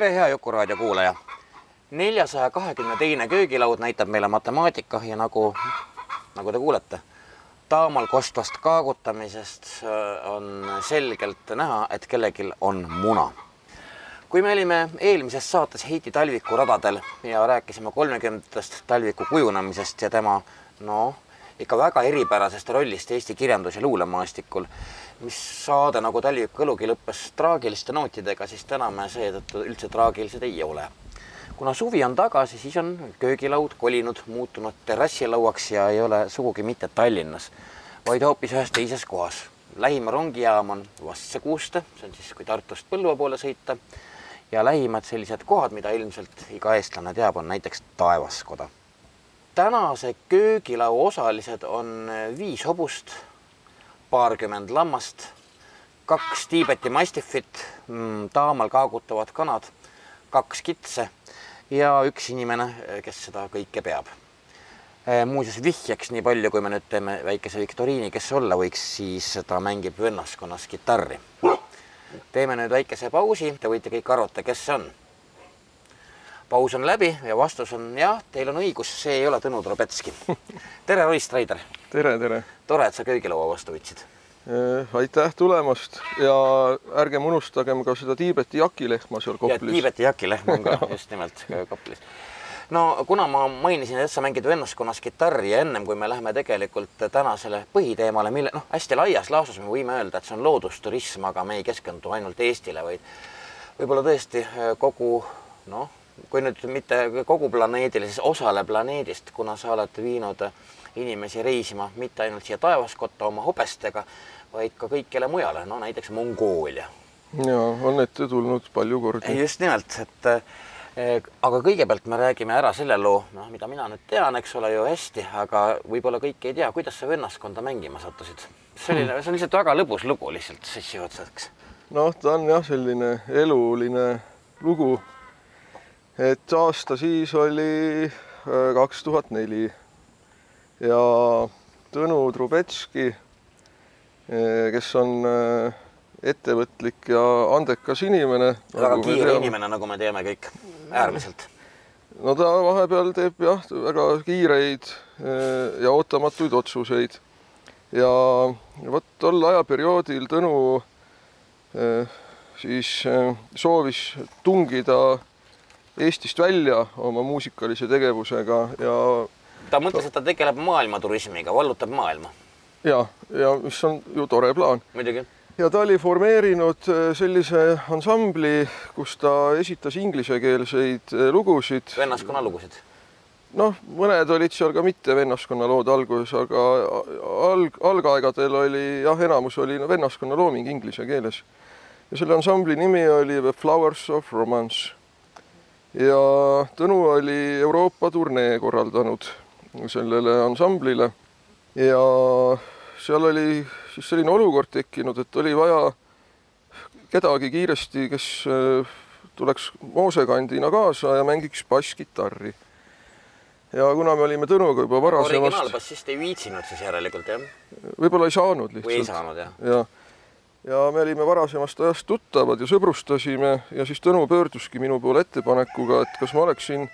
tere, hea Jukuraadio kuulaja. neljasaja kahekümne teine köögilaud näitab meile matemaatika ja nagu, nagu te kuulete, taamal kostvast kaagutamisest äh, on selgelt näha, et kellelgi on muna. kui me olime eelmises saates Heiti Talviku radadel ja rääkisime kolmekümnendatest Talviku kujunemisest ja tema noh, ikka väga eripärasest rollist Eesti kirjandus- ja luulemaastikul, mis saade nagu Talviku õlugi lõppes traagiliste nootidega, siis täna me seetõttu üldse traagilised ei ole. kuna suvi on tagasi, siis on köögilaud kolinud, muutunud terrassilauaks ja ei ole sugugi mitte Tallinnas, vaid hoopis ühes teises kohas. lähim rongijaam on Vasse-Kuuste, see on siis, kui Tartust Põlva poole sõita ja lähimad sellised kohad, mida ilmselt iga eestlane teab, on näiteks Taevaskoda tänase köögilaua osalised on viis hobust, paarkümmend lammast, kaks Tiibeti mastifit, taamal kaagutavad kanad, kaks kitse ja üks inimene, kes seda kõike peab. muuseas vihjeks nii palju, kui me nüüd teeme väikese viktoriini, kes see olla võiks, siis ta mängib vennaskonnas kitarri. teeme nüüd väikese pausi, te võite kõik arvata, kes see on paus on läbi ja vastus on jah, teil on õigus, see ei ole Tõnu Trobetski. tere, Roy Strider! tere, tere! Tore, et sa köögilaua vastu võtsid. aitäh tulemast ja ärgem unustagem ka seda Tiibeti jakilehma seal ja Koplis. Tiibeti jakilehm on ka just nimelt Koplis. no kuna ma mainisin, et sa mängid vennaskonnas kitarri ja ennem kui me läheme tegelikult tänasele põhiteemale, mille noh, hästi laias laastus me võime öelda, et see on loodusturism, aga me ei keskendu ainult Eestile, vaid võib-olla tõesti kogu noh, kui nüüd mitte kogu planeedile, siis osale planeedist, kuna sa oled viinud inimesi reisima mitte ainult siia taevaskotta oma hobestega, vaid ka kõikjale mujale, no näiteks Mongoolia. ja on ette tulnud palju kordi. just nimelt, et eh, aga kõigepealt me räägime ära selle loo, noh, mida mina nüüd tean, eks ole ju hästi, aga võib-olla kõik ei tea, kuidas sa vennaskonda mängima sattusid. selline, see on lihtsalt väga lõbus lugu lihtsalt sissejuhatuseks. noh, ta on jah, selline eluline lugu. et aasta siis oli kaks tuhat neli ja Tõnu Trubetski, kes on äh, ettevõtlik ja andekas inimene. väga kiire inimene, nagu me teame kõik, äärmiselt. no ta vahepeal teeb jah, väga kiireid äh, ja ootamatuid otsuseid. ja vot tol ajaperioodil Tõnu siis soovis tungida Eestist välja oma muusikalise tegevusega ja ta mõtles, et ta tegeleb maailmaturismiga, vallutab maailma. ja, ja mis on ju tore plaan. muidugi. ja ta oli formeerinud sellise ansambli, kus ta esitas inglisekeelseid lugusid. vennaskonna lugusid. noh, mõned olid seal ka mitte vennaskonna lood alguses, aga alg, algaegadel oli jah, enamus oli no, vennaskonna looming inglise keeles. ja selle ansambli nimi oli The Flowers of Romance. ja Tõnu oli Euroopa turnee korraldanud sellele ansamblile ja seal oli siis selline olukord tekkinud, et oli vaja kedagi kiiresti, kes tuleks moosekandina kaasa ja mängiks basskitarri. ja kuna me olime Tõnuga juba varasemast originaalbassist ei viitsinud siis järelikult jah? võib-olla ei saanud lihtsalt. või ei saanud jah? ja, ja me olime varasemast ajast tuttavad ja sõbrustasime ja siis Tõnu pöörduski minu poole ettepanekuga, et kas ma oleksin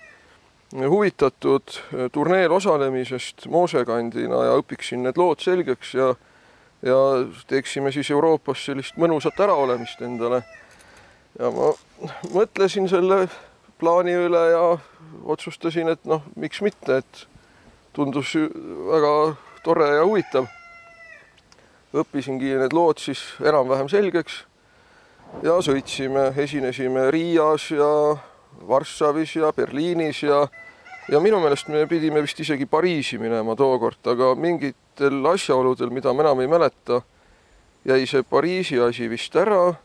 huvitatud turneel osalemisest moosekandina ja õpiksin need lood selgeks ja ja teeksime siis Euroopas sellist mõnusat äraolemist endale. ja ma mõtlesin selle plaani üle ja otsustasin, et noh, miks mitte, et tundus väga tore ja huvitav. õppisingi need lood siis enam-vähem selgeks ja sõitsime, esinesime Riias ja Varssavis ja Berliinis ja ja minu meelest me pidime vist isegi Pariisi minema tookord, aga mingitel asjaoludel, mida ma enam ei mäleta, jäi see Pariisi asi vist ära.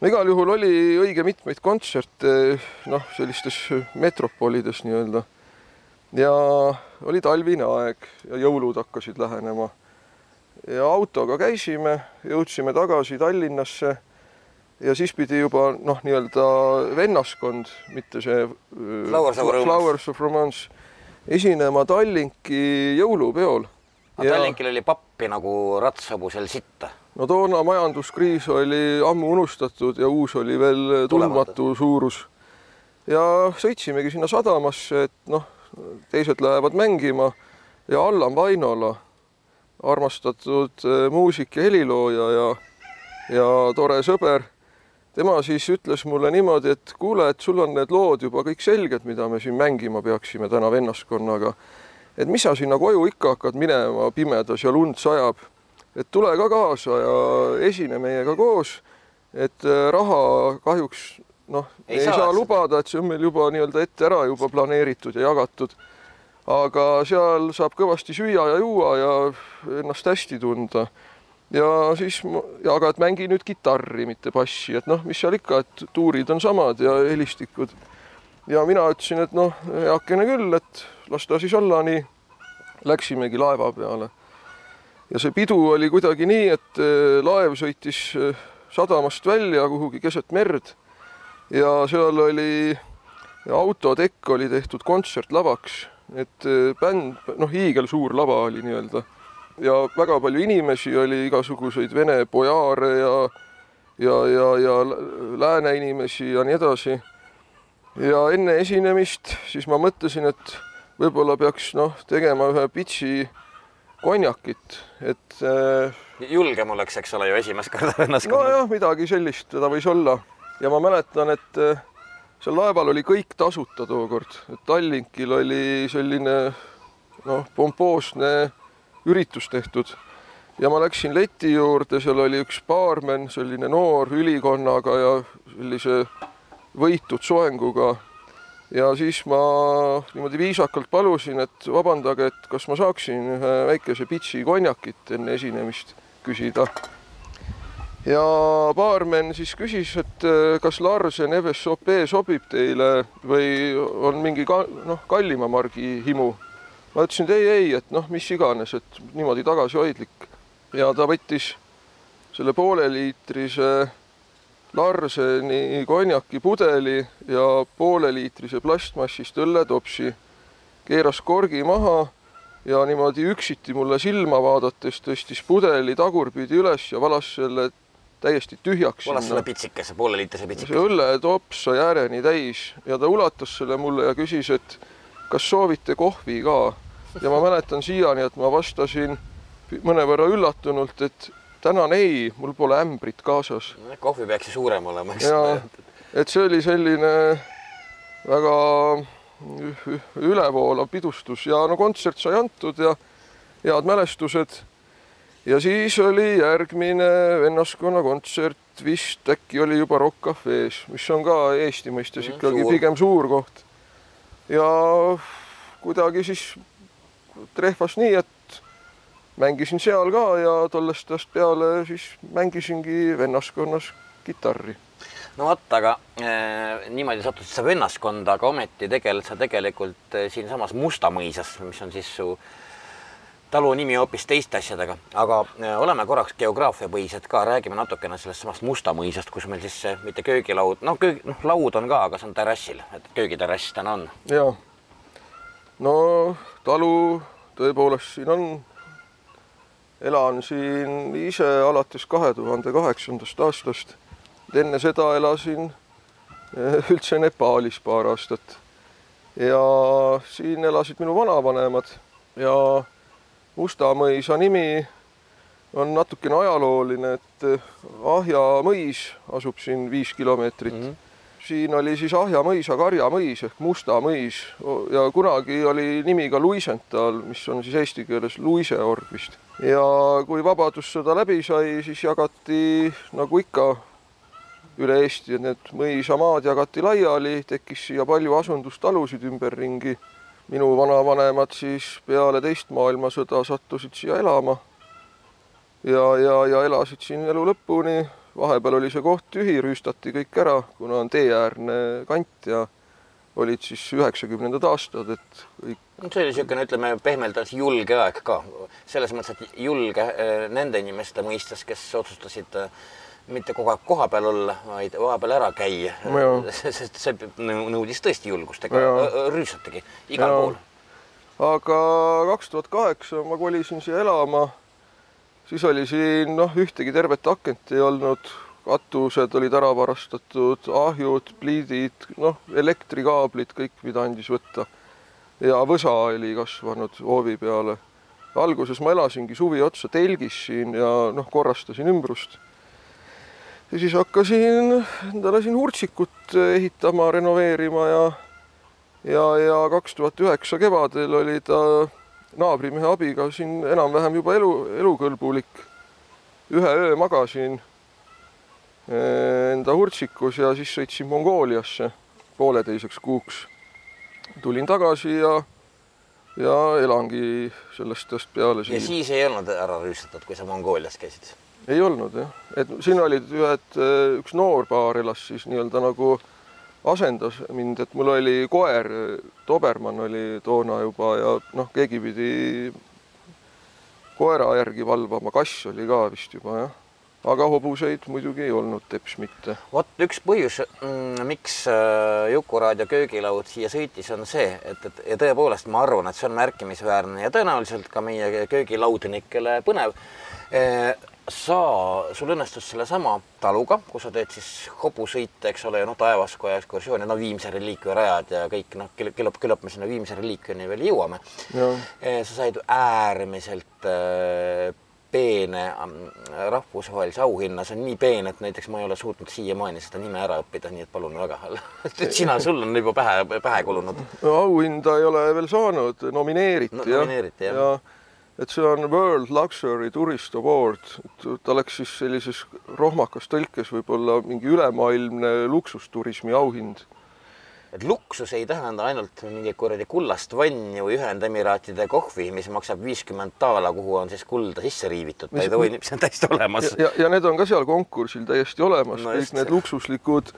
no igal juhul oli õige mitmeid kontserte, noh, sellistes metropolides nii-öelda. ja oli talvine aeg ja jõulud hakkasid lähenema. ja autoga käisime, jõudsime tagasi Tallinnasse ja siis pidi juba noh, nii-öelda vennaskond, mitte see äh, Flowers Romance. Flowers of Romance esinema Tallinki jõulupeol. aga Tallinkil oli pappi nagu ratsahobusel sitta. no toona majanduskriis oli ammu unustatud ja uus oli veel tundmatu suurus. ja sõitsimegi sinna sadamasse, et noh, teised lähevad mängima ja Allan Vainola, armastatud äh, muusik ja helilooja ja, ja tore sõber tema siis ütles mulle niimoodi, et kuule, et sul on need lood juba kõik selged, mida me siin mängima peaksime täna vennaskonnaga. et mis sa sinna koju ikka hakkad minema pimedas ja lund sajab, et tule ka kaasa ja esine meiega koos. et äh, raha kahjuks noh, ei, ei saa, saa lubada, et see on meil juba nii-öelda ette ära juba planeeritud ja jagatud. aga seal saab kõvasti süüa ja juua ja ennast hästi tunda ja siis, ja aga et mängi nüüd kitarri, mitte bassi, et noh, mis seal ikka, et tuurid on samad ja helistikud. ja mina ütlesin, et noh, heakene küll, et las ta siis olla nii. Läksimegi laeva peale. ja see pidu oli kuidagi nii, et eh, laev sõitis eh, sadamast välja kuhugi keset merd ja seal oli autotekk oli tehtud kontsertlavaks, et eh, bänd, noh, hiigelsuur lava oli nii-öelda ja väga palju inimesi oli, igasuguseid vene bojaare ja ja, ja, ja lääne inimesi ja nii edasi. ja enne esinemist siis ma mõtlesin, et võib-olla peaks noh, tegema ühe pitsi konjakit, et äh, julgem oleks, eks ole ju esimest korda vennaskonnal. nojah, midagi sellist teda võis olla ja ma mäletan, et äh, seal laeval oli kõik tasuta tookord, et Tallinkil oli selline noh, pompoosne üritus tehtud ja ma läksin leti juurde, seal oli üks baarmen, selline noor ülikonnaga ja sellise võitud soenguga. ja siis ma niimoodi viisakalt palusin, et vabandage, et kas ma saaksin ühe väikese pitsi konjakit enne esinemist küsida. ja baarmen siis küsis, et eh, kas Larsen FSOP sobib teile või on mingi ka, noh, kallima margi himu ma ütlesin, et ei, ei, et noh, mis iganes, et niimoodi tagasihoidlik. ja ta võttis selle pooleliitrise Larseni konjaki pudeli ja pooleliitrise plastmassist õlletopsi, keeras korgi maha ja niimoodi üksiti mulle silma vaadates tõstis pudeli tagurpidi üles ja valas selle täiesti tühjaks. valas selle pitsikese, pooleliitrise pitsikese. see õlletops sai ääreni täis ja ta ulatas selle mulle ja küsis, et kas soovite kohvi ka ja ma mäletan siiani, et ma vastasin mõnevõrra üllatunult, et tänan ei, mul pole ämbrit kaasas. kohvi peaks ju suurem olema, eks. ja, et see oli selline väga ülevoolav pidustus ja no kontsert sai antud ja head mälestused. ja siis oli järgmine vennaskonna kontsert, vist äkki oli juba Rock Cafe's, mis on ka Eesti mõistes ikkagi suur. pigem suur koht. ja kuidagi siis trehvas nii, et mängisin seal ka ja tollest ajast peale siis mängisingi vennaskonnas kitarri. no vot, aga äh, niimoodi sattusid sa vennaskonda, aga ometi tegeled sa tegelikult äh, siinsamas Mustamõisas, mis on siis su talu nimi hoopis teiste asjadega, aga äh, oleme korraks geograafiapõhised ka, räägime natukene sellest samast Mustamõisast, kus meil siis äh, mitte köögilaud, no köög, noh, laud on ka, aga see on terrassil, et köögiterrass täna on. ja, no talu tõepoolest siin on. elan siin ise alates kahe tuhande kaheksandast aastast. enne seda elasin eh, üldse Nepaalis paar aastat. ja siin elasid minu vanavanemad ja Musta mõisa nimi on natukene ajalooline, et Ahja mõis asub siin viis kilomeetrit mm. -hmm siin oli siis Ahja mõisa karjamõis ehk Musta mõis ja kunagi oli nimi ka Luisenthal, mis on siis eesti keeles luiseorg vist. ja kui Vabadussõda läbi sai, siis jagati nagu ikka üle Eesti, et need mõisamaad jagati laiali, tekkis siia palju asundustalusid ümberringi. minu vanavanemad siis peale teist maailmasõda sattusid siia elama. ja, ja, ja elasid siin elu lõpuni. Vahepeal oli see koht tühi, rüüstati kõik ära, kuna on teeäärne kant ja olid siis üheksakümnendad aastad, et kõik see oli niisugune, ütleme pehmelt öeldes julge aeg ka. selles mõttes, et julge äh, nende inimeste mõistes, kes otsustasid äh, mitte kogu aeg kohapeal olla, vaid vahepeal ära käia. sest see nõudis tõesti julgust, ega rüüstatigi igal ja. pool. aga kaks tuhat kaheksa ma kolisin siia elama. Siis oli siin noh, ühtegi tervet akent ei olnud katused olid ära varastatud, ahjud, pliidid, noh, elektrikaablid, kõik, mida andis võtta. ja võsa oli kasvanud hoovi peale. alguses ma elasingi suvi otsa telgis siin ja noh, korrastasin ümbrust. ja siis hakkasin endale siin hurtsikut ehitama, renoveerima ja ja, ja kaks tuhat üheksa kevadel oli ta naabrimehe abiga siin enam-vähem juba elu, elukõlbulik. ühe öö magasin Eh, enda hurtsikus ja siis sõitsin Mongooliasse pooleteiseks kuuks. tulin tagasi ja, ja elangi sellest ajast peale siin. ja siis ei olnud ära rüüstatud, kui sa Mongoolias käisid? ei olnud jah, et siin olid ühed, eh, üks noor paar elas siis nii-öelda nagu asendas mind, et mul oli koer, Dobermann oli toona juba ja noh, keegi pidi koera järgi valvama, kass oli ka vist juba jah aga hobuseid muidugi ei olnud teps mitte. vot üks põhjus mm,, miks äh, Jukuraadio köögilaud siia sõitis, on see, et, et ja tõepoolest ma arvan, et see on märkimisväärne ja tõenäoliselt ka meie köögilaudnikele põnev e, sa, sul õnnestus sellesama taluga, kus sa teed siis hobusõite, eks ole, ja noh, taevaskoja ekskursiooni, no Viimse reliikvia rajad ja kõik noh, küllap, küllap me sinna Viimse reliikviani veel jõuame. Sa said äärmiselt äh, peene ähm, rahvusvahelise auhinna, see on nii peen, et näiteks ma ei ole suutnud siiamaani seda nime ära õppida, nii et palun väga. sina, sul on juba pähe, pähe kulunud no,. auhinda ei ole veel saanud, nomineeriti no, nomineeriti jah ja, et see on World Luxury Tourist Award, ta oleks siis sellises rohmakas tõlkes võib-olla mingi ülemaailmne luksusturismi auhind. Et luksus ei tähenda ainult mingit kuradi kullast vanni või Ühendemiraatide kohvi, mis maksab viiskümmend daala, kuhu on siis kulda sisse riivitud, ta ei tohi, see on täiesti olemas. ja, ja need on ka seal konkursil täiesti olemas. No, kõik need luksuslikud,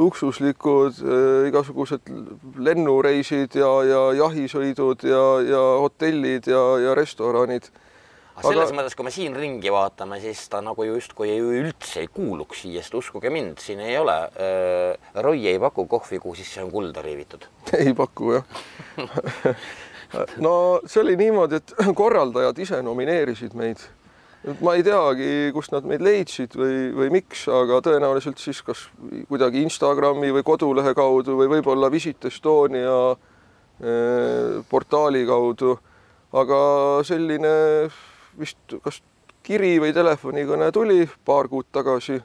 luksuslikud äh, igasugused lennureisid ja, ja jahisõidud ja, ja hotellid ja, ja restoranid aga selles aga... mõttes, kui me siin ringi vaatame, siis ta nagu justkui üldse ei kuuluks siia, sest uskuge mind, siin ei ole äh,, Roy ei paku kohvi, kuhu sisse on kulda riivitud. ei paku jah no see oli niimoodi, et korraldajad ise nomineerisid meid. Ma ei teagi, kust nad meid leidsid või, või miks, aga tõenäoliselt siis kas kuidagi Instagrami või kodulehe kaudu või võib-olla Visit Estonia äh, portaali kaudu. aga selline vist kas kiri või telefonikõne tuli paar kuud tagasi.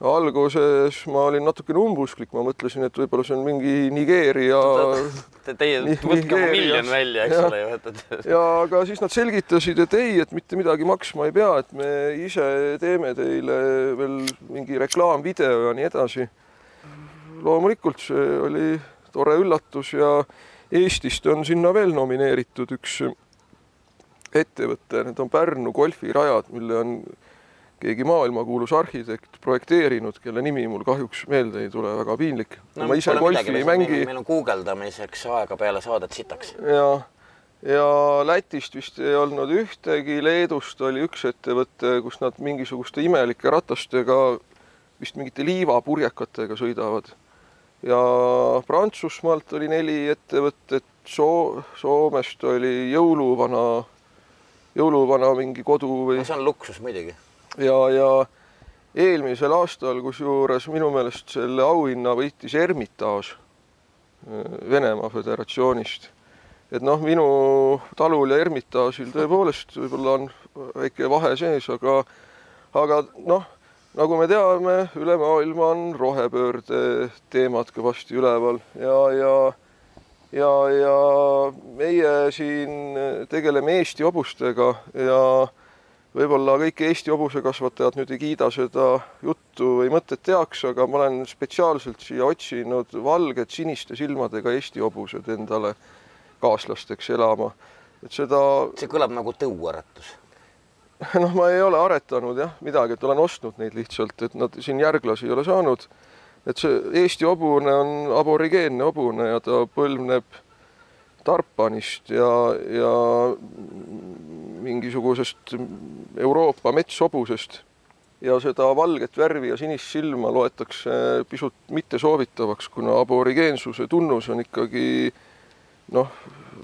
Alguses ma olin natukene umbusklik, ma mõtlesin, et võib-olla see on mingi Nigeeria Te,. Teie võtke oma miljon välja, eks ole ju, et ja aga siis nad selgitasid, et ei, et mitte midagi maksma ei pea, et me ise teeme teile veel mingi reklaamvideo ja nii edasi. loomulikult see oli tore üllatus ja Eestist on sinna veel nomineeritud üks ettevõte, need on Pärnu golfirajad, mille on keegi maailmakuulus arhitekt projekteerinud, kelle nimi mul kahjuks meelde ei tule, väga piinlik no,. ma ise golfi ei mängi. meil on guugeldamiseks aega peale saadet sitaks. ja, ja Lätist vist ei olnud ühtegi, Leedust oli üks ettevõte, kus nad mingisuguste imelike ratastega, vist mingite liivapurjekatega sõidavad. ja Prantsusmaalt oli neli ettevõtet, Soo-, Soomest oli jõuluvana jõuluvana mingi kodu või. no see on luksus muidugi. Ja, ja eelmisel aastal, kusjuures minu meelest selle auhinna võitis Ermitaaž äh, Venemaa Föderatsioonist. et noh, minu talul ja Ermitaažil tõepoolest võib-olla on väike vahe sees, aga, aga noh, nagu me teame, üle maailma on rohepöörde teemad kõvasti üleval ja, ja ja, ja meie siin tegeleme Eesti hobustega ja võib-olla kõik Eesti hobusekasvatajad nüüd ei kiida seda juttu või mõtet heaks, aga ma olen spetsiaalselt siia otsinud valged siniste silmadega Eesti hobused endale kaaslasteks elama. et seda, see kõlab nagu tõuaretus. noh, ma ei ole aretanud jah midagi, et olen ostnud neid lihtsalt, et nad siin järglasi ei ole saanud. et see Eesti hobune on aborigeenne hobune ja ta põlvneb tarpanist ja, ja mingisugusest Euroopa metshobusest ja seda valget värvi ja sinist silma loetakse pisut mittesoovitavaks, kuna aborigeensuse tunnus on ikkagi noh,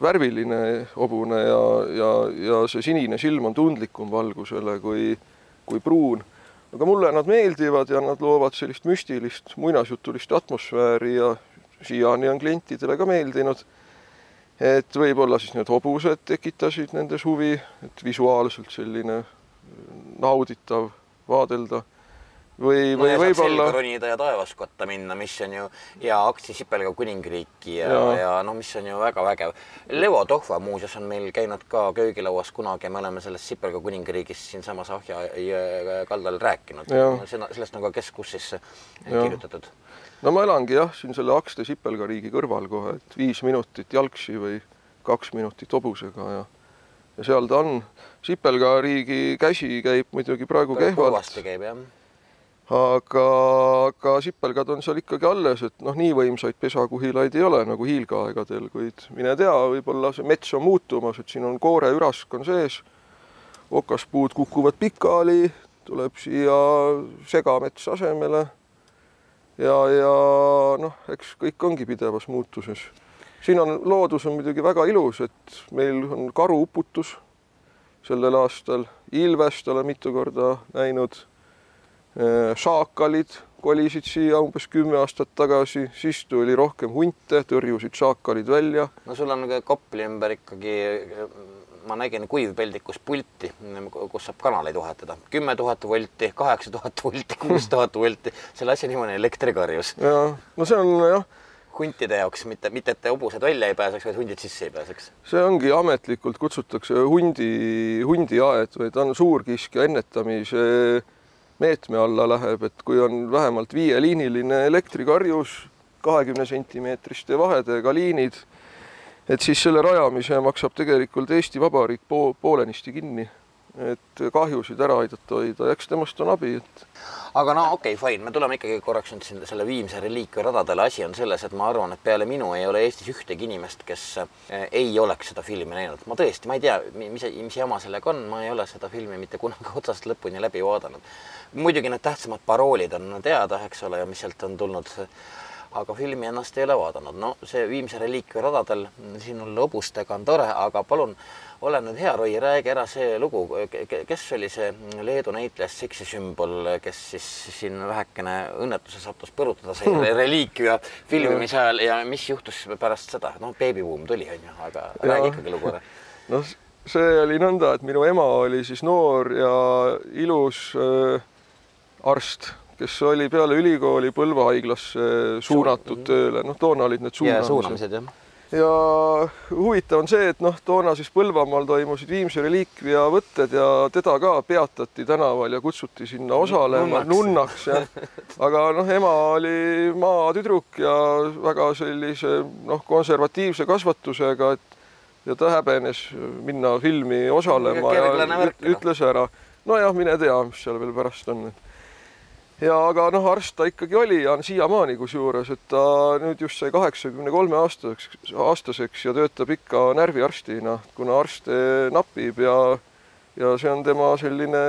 värviline hobune ja, ja, ja see sinine silm on tundlikum valgusele kui, kui pruun. aga mulle nad meeldivad ja nad loovad sellist müstilist muinasjutulist atmosfääri ja siiani on klientidele ka meeldinud et võib-olla siis need hobused tekitasid nendes huvi, et visuaalselt selline nauditav vaadelda või no, või võib-olla ronida ja taevaskotta minna, mis on ju ja aktsisipelga kuningriiki ja, ja, ja no mis on ju väga vägev. Leo Tohva muuseas on meil käinud ka köögilauas kunagi ja me oleme sellest Sipelga kuningriigist siinsamas Ahja kaldal rääkinud. Seda, sellest on ka Keskussisse kirjutatud. no ma elangi jah, siin selle Akste sipelgariigi kõrval kohe, et viis minutit jalgsi või kaks minutit hobusega ja ja seal ta on. sipelgariigi käsi käib muidugi praegu kehvalt, kurvasti käib jah. Aga, aga sipelgad on seal ikkagi alles, et noh, nii võimsaid pesakuhilaid ei ole nagu hiilgeaegadel, kuid mine tea, võib-olla see mets on muutumas, et siin on kooreürask on sees, okaspuud kukuvad pikali, tuleb siia segamets asemele ja, ja noh, eks kõik ongi pidevas muutuses. siin on, loodus on muidugi väga ilus, et meil on karuuputus sellel aastal, ilvest olen mitu korda näinud. Šaakalid kolisid siia umbes kümme aastat tagasi, siis tuli rohkem hunte, tõrjusid šaakalid välja. no sul on Kopli ümber ikkagi, ma nägin kuivpeldikus pulti, kus saab kanaleid vahetada. kümme tuhat volti, kaheksa tuhat volti, kuus tuhat volti, selle asja nimi on elektrikarjus. ja no see on jah huntide jaoks, mitte, mitte et hobused välja ei pääseks, vaid hundid sisse ei pääseks. see ongi ametlikult kutsutakse hundi, hundiaed või ta on suurkiskja ennetamise meetme alla läheb, et kui on vähemalt viieliiniline elektrikarjus, kahekümne sentimeetriste vahedega liinid, et siis selle rajamise maksab tegelikult Eesti Vabariik pool, poolenisti kinni, et kahjusid ära aidata hoida eks temast on abi, et aga no okei okay,, fine, me tuleme ikkagi korraks nüüd siin selle Viimse reliikvia radadele. asi on selles, et ma arvan, et peale minu ei ole Eestis ühtegi inimest, kes eh, ei oleks seda filmi näinud. ma tõesti, ma ei tea, mis, mis jama sellega on, ma ei ole seda filmi mitte kunagi otsast lõpuni läbi vaadanud. muidugi need tähtsamad paroolid on teada, eks ole, ja mis sealt on tulnud aga filmi ennast ei ole vaadanud. no see Viimse reliikvia radadel, siin on hobustega on tore, aga palun ole nüüd hea, Roy, räägi ära see lugu, kes oli see Leedu näitlejast seksisümbol, kes siis siin vähekene õnnetuse sattus põrutada sai reliikvia filmimise ajal ja mis juhtus pärast seda, noh, beebibuum tuli, onju, aga Ja. räägi ikkagi lugu ära. noh, see oli nõnda, et minu ema oli siis noor ja ilus äh, arst, kes oli peale ülikooli Põlva haiglasse suunatud tööle, noh, toona olid need ja suunamised. suunamised jah. Ja huvitav on see, et noh, toona siis Põlvamaal toimusid Viimsi reliikvia võtted ja teda ka peatati tänaval ja kutsuti sinna osalema Nunnaks. nunnaks ja aga noh, ema oli maatüdruk ja väga sellise noh, konservatiivse kasvatusega, et ja ta häbenes minna filmi osalema ja noh. ütles ära. nojah, mine tea, mis seal veel pärast on ja aga noh, arst ta ikkagi oli ja on siiamaani kusjuures, et ta nüüd just sai kaheksakümne kolme aastaseks, aastaseks ja töötab ikka närviarstina, kuna arste napib ja, ja see on tema selline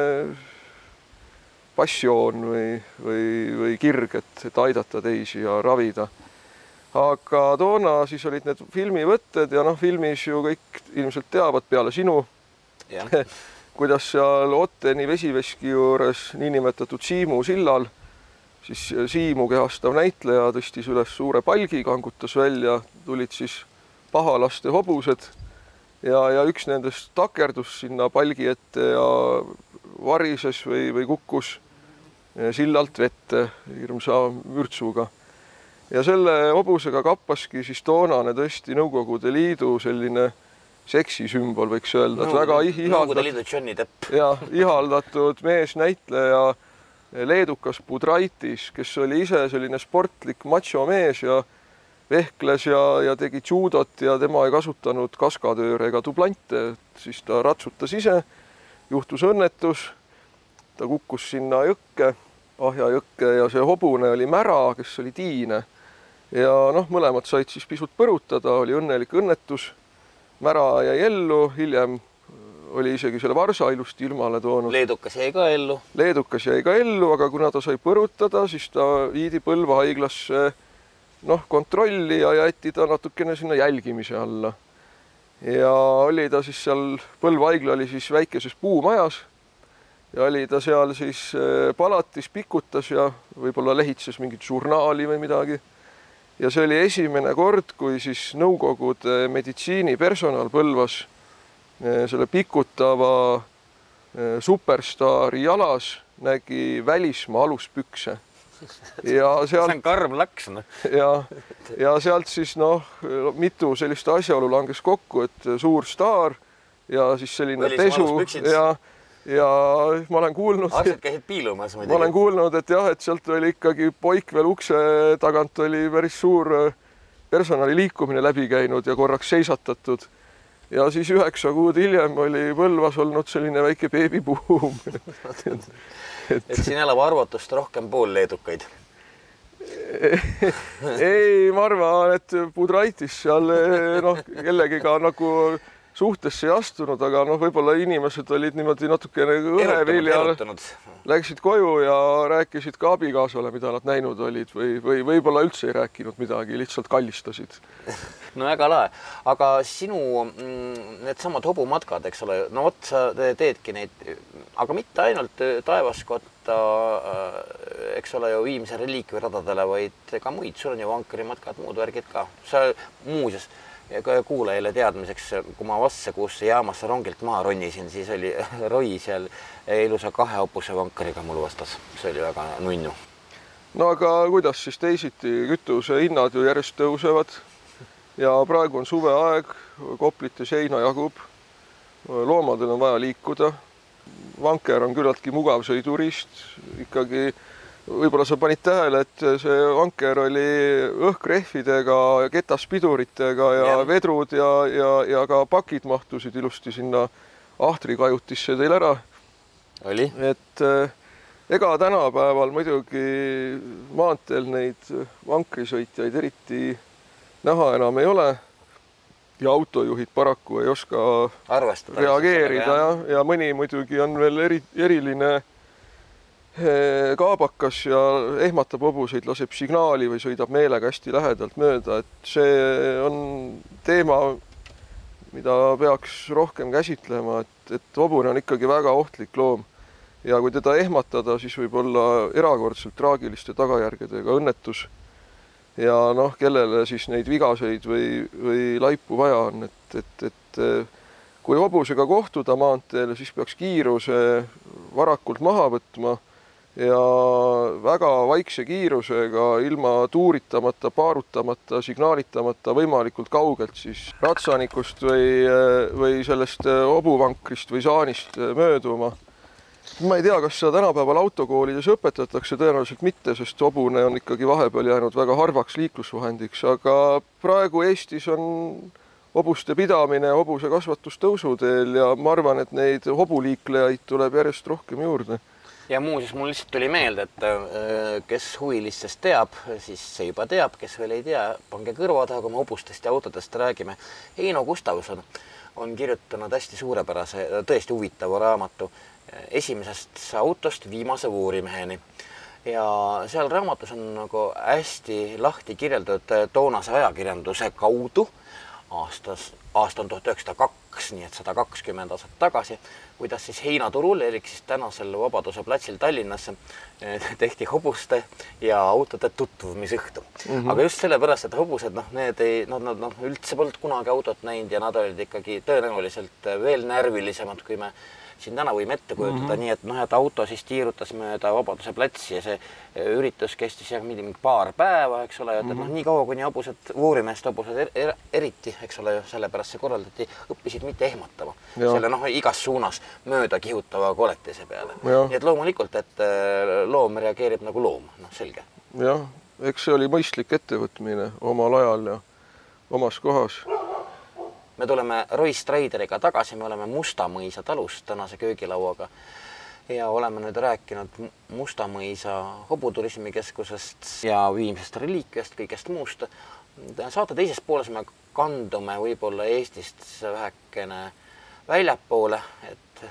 passioon või, või, või kirg, et, et aidata teisi ja ravida. aga toona siis olid need filmivõtted ja noh, filmis ju kõik ilmselt teavad peale sinu kuidas seal Otteni vesiveski juures niinimetatud Siimu sillal siis Siimu kehastav näitleja tõstis üles suure palgi, kangutas välja, tulid siis pahalaste hobused ja, ja üks nendest takerdus sinna palgi ette ja varises või, või kukkus sillalt vette hirmsa mürtsuga. ja selle hobusega kappaski siis toonane tõesti Nõukogude Liidu selline seksisümbol, võiks öelda, et Nõukogude- väga Nõukogude ihaldatud ja ihaldatud meesnäitleja leedukas Budraitis, kes oli ise selline sportlik machomees ja vehkles ja, ja tegi judot ja tema ei kasutanud kaskadööre ega dublante, siis ta ratsutas ise, juhtus õnnetus, ta kukkus sinna jõkke, Ahja jõkke ja see hobune oli mära, kes oli tiine. ja noh, mõlemad said siis pisut põrutada, oli õnnelik õnnetus. Mära jäi ellu, hiljem oli isegi selle varsa ilusti ilmale toonud. leedukas jäi ka ellu. leedukas jäi ka ellu, aga kuna ta sai põrutada, siis ta viidi Põlva haiglasse noh, kontrolli ja jäeti ta natukene sinna jälgimise alla. ja oli ta siis seal, Põlva haigla oli siis väikeses puumajas ja oli ta seal siis eh, palatis, pikutas ja võib-olla lehitses mingit žurnaali või midagi. Ja see oli esimene kord, kui siis Nõukogude meditsiinipersonal Põlvas eh, selle pikutava eh, superstaari jalas nägi välismaa aluspükse ja see sealt on karm laks, noh. ja, ja sealt siis noh, mitu sellist asjaolu langes kokku, et suur staar ja siis selline Välismaa pesu ja, ja ma olen kuulnud, algselt käisid piilumas ma olen muidugi. kuulnud, et jah, et sealt oli ikkagi poik veel ukse tagant oli päris suur äh, personali liikumine läbi käinud ja korraks seisatatud. ja siis üheksa kuud hiljem oli Põlvas olnud selline väike beebibuum. et siin elab arvatust rohkem pool leedukaid. ei, ma arvan, et Budraitis seal eh, noh, kellegiga nagu suhtesse ei astunud, aga noh, võib-olla inimesed olid niimoodi natukene õheviljal, läksid koju ja rääkisid ka abikaasale, mida nad näinud olid või, või võib-olla üldse ei rääkinud midagi, lihtsalt kallistasid. no väga lahe, aga sinu mm, needsamad hobumatkad, eks ole, no vot sa te- teedki neid, aga mitte ainult äh, taevaskotta, eks ole ju Viimse reliikviradadele, vaid ka muid, sul on ju vankrimatkad, muud värgid ka. sa muuseas kuulajale teadmiseks, kui ma Vastsekuusse jaamasse rongilt maha ronisin, siis oli Roi seal ilusa kahe hobuse vankriga mul vastas, see oli väga nunnu. no aga kuidas siis teisiti, kütusehinnad ju järjest tõusevad. Ja praegu on suveaeg, Koplite seina jagub, loomadel on vaja liikuda, vanker on küllaltki mugav sõiduriist, ikkagi võib-olla sa panid tähele, et see vanker oli õhkrehvidega, ketaspiduritega ja, ja vedrud ja, ja, ja ka pakid mahtusid ilusti sinna ahtrikajutisse teil ära oli? et eh, ega tänapäeval muidugi maanteel neid vankrisõitjaid eriti näha enam ei ole. ja autojuhid paraku ei oska arvestada. reageerida jah, ja mõni muidugi on veel eri, eriline kaabakas ja ehmatab hobuseid, laseb signaali või sõidab meelega hästi lähedalt mööda, et see on teema, mida peaks rohkem käsitlema, et, et hobune on ikkagi väga ohtlik loom ja kui teda ehmatada, siis võib olla erakordselt traagiliste tagajärgedega õnnetus. ja noh, kellele siis neid vigaseid või, või laipu vaja on, et, et, et eh, kui hobusega kohtuda maanteel, siis peaks kiiruse varakult maha võtma ja väga vaikse kiirusega, ilma tuuritamata, paarutamata, signaalitamata võimalikult kaugelt siis ratsanikust või, või sellest hobuvankrist või saanist mööduma ma ei tea, kas seda tänapäeval autokoolides õpetatakse, tõenäoliselt mitte, sest hobune on ikkagi vahepeal jäänud väga harvaks liiklusvahendiks, aga praegu Eestis on hobuste pidamine, hobuse kasvatus tõusuteel ja ma arvan, et neid hobuliiklejaid tuleb järjest rohkem juurde. Ja muuseas, mul lihtsalt tuli meelde, et äh, kes huvilistest teab, siis see juba teab, kes veel ei tea, pange kõrva taha, kui me hobustest ja autodest räägime. Heino Gustavson on kirjutanud hästi suurepärase, tõesti huvitava raamatu esimesest autost viimase voorimeheni ja seal raamatus on nagu hästi lahti kirjeldatud toonase ajakirjanduse kaudu aastas, aasta on tuhat üheksasada kaks, nii et sada kakskümmend aastat tagasi, kuidas siis heinaturul, elik siis tänasel Vabaduse platsil Tallinnas tehti hobuste ja autode tutvumisõhtu mm. -hmm. aga just sellepärast, et hobused, noh, need ei, nad, nad noh, üldse polnud kunagi autot näinud ja nad olid ikkagi tõenäoliselt veel närvilisemad, kui me siin täna võime ette kujutada mm -hmm. nii, et noh, et auto siis tiirutas mööda Vabaduse platsi ja see üritus kestis jah, mingi paar päeva, eks ole, et mm -hmm. noh, nii kaua kuni hobused, voorimeeste hobused er, er, eriti, eks ole, sellepärast see korraldati, õppisid mitte ehmatama ja. selle noh, igas suunas mööda kihutava koletise peale. nii et loomulikult, et loom reageerib nagu loom, noh, selge. jah, eks see oli mõistlik ettevõtmine omal ajal ja omas kohas me tuleme Royce Traderiga tagasi, me oleme Mustamõisa talust tänase köögilauaga ja oleme nüüd rääkinud Mustamõisa hobuturismikeskusest ja viimsest reliikviast, kõigest muust. saate teises pooles me kandume võib-olla Eestist vähekene väljapoole, et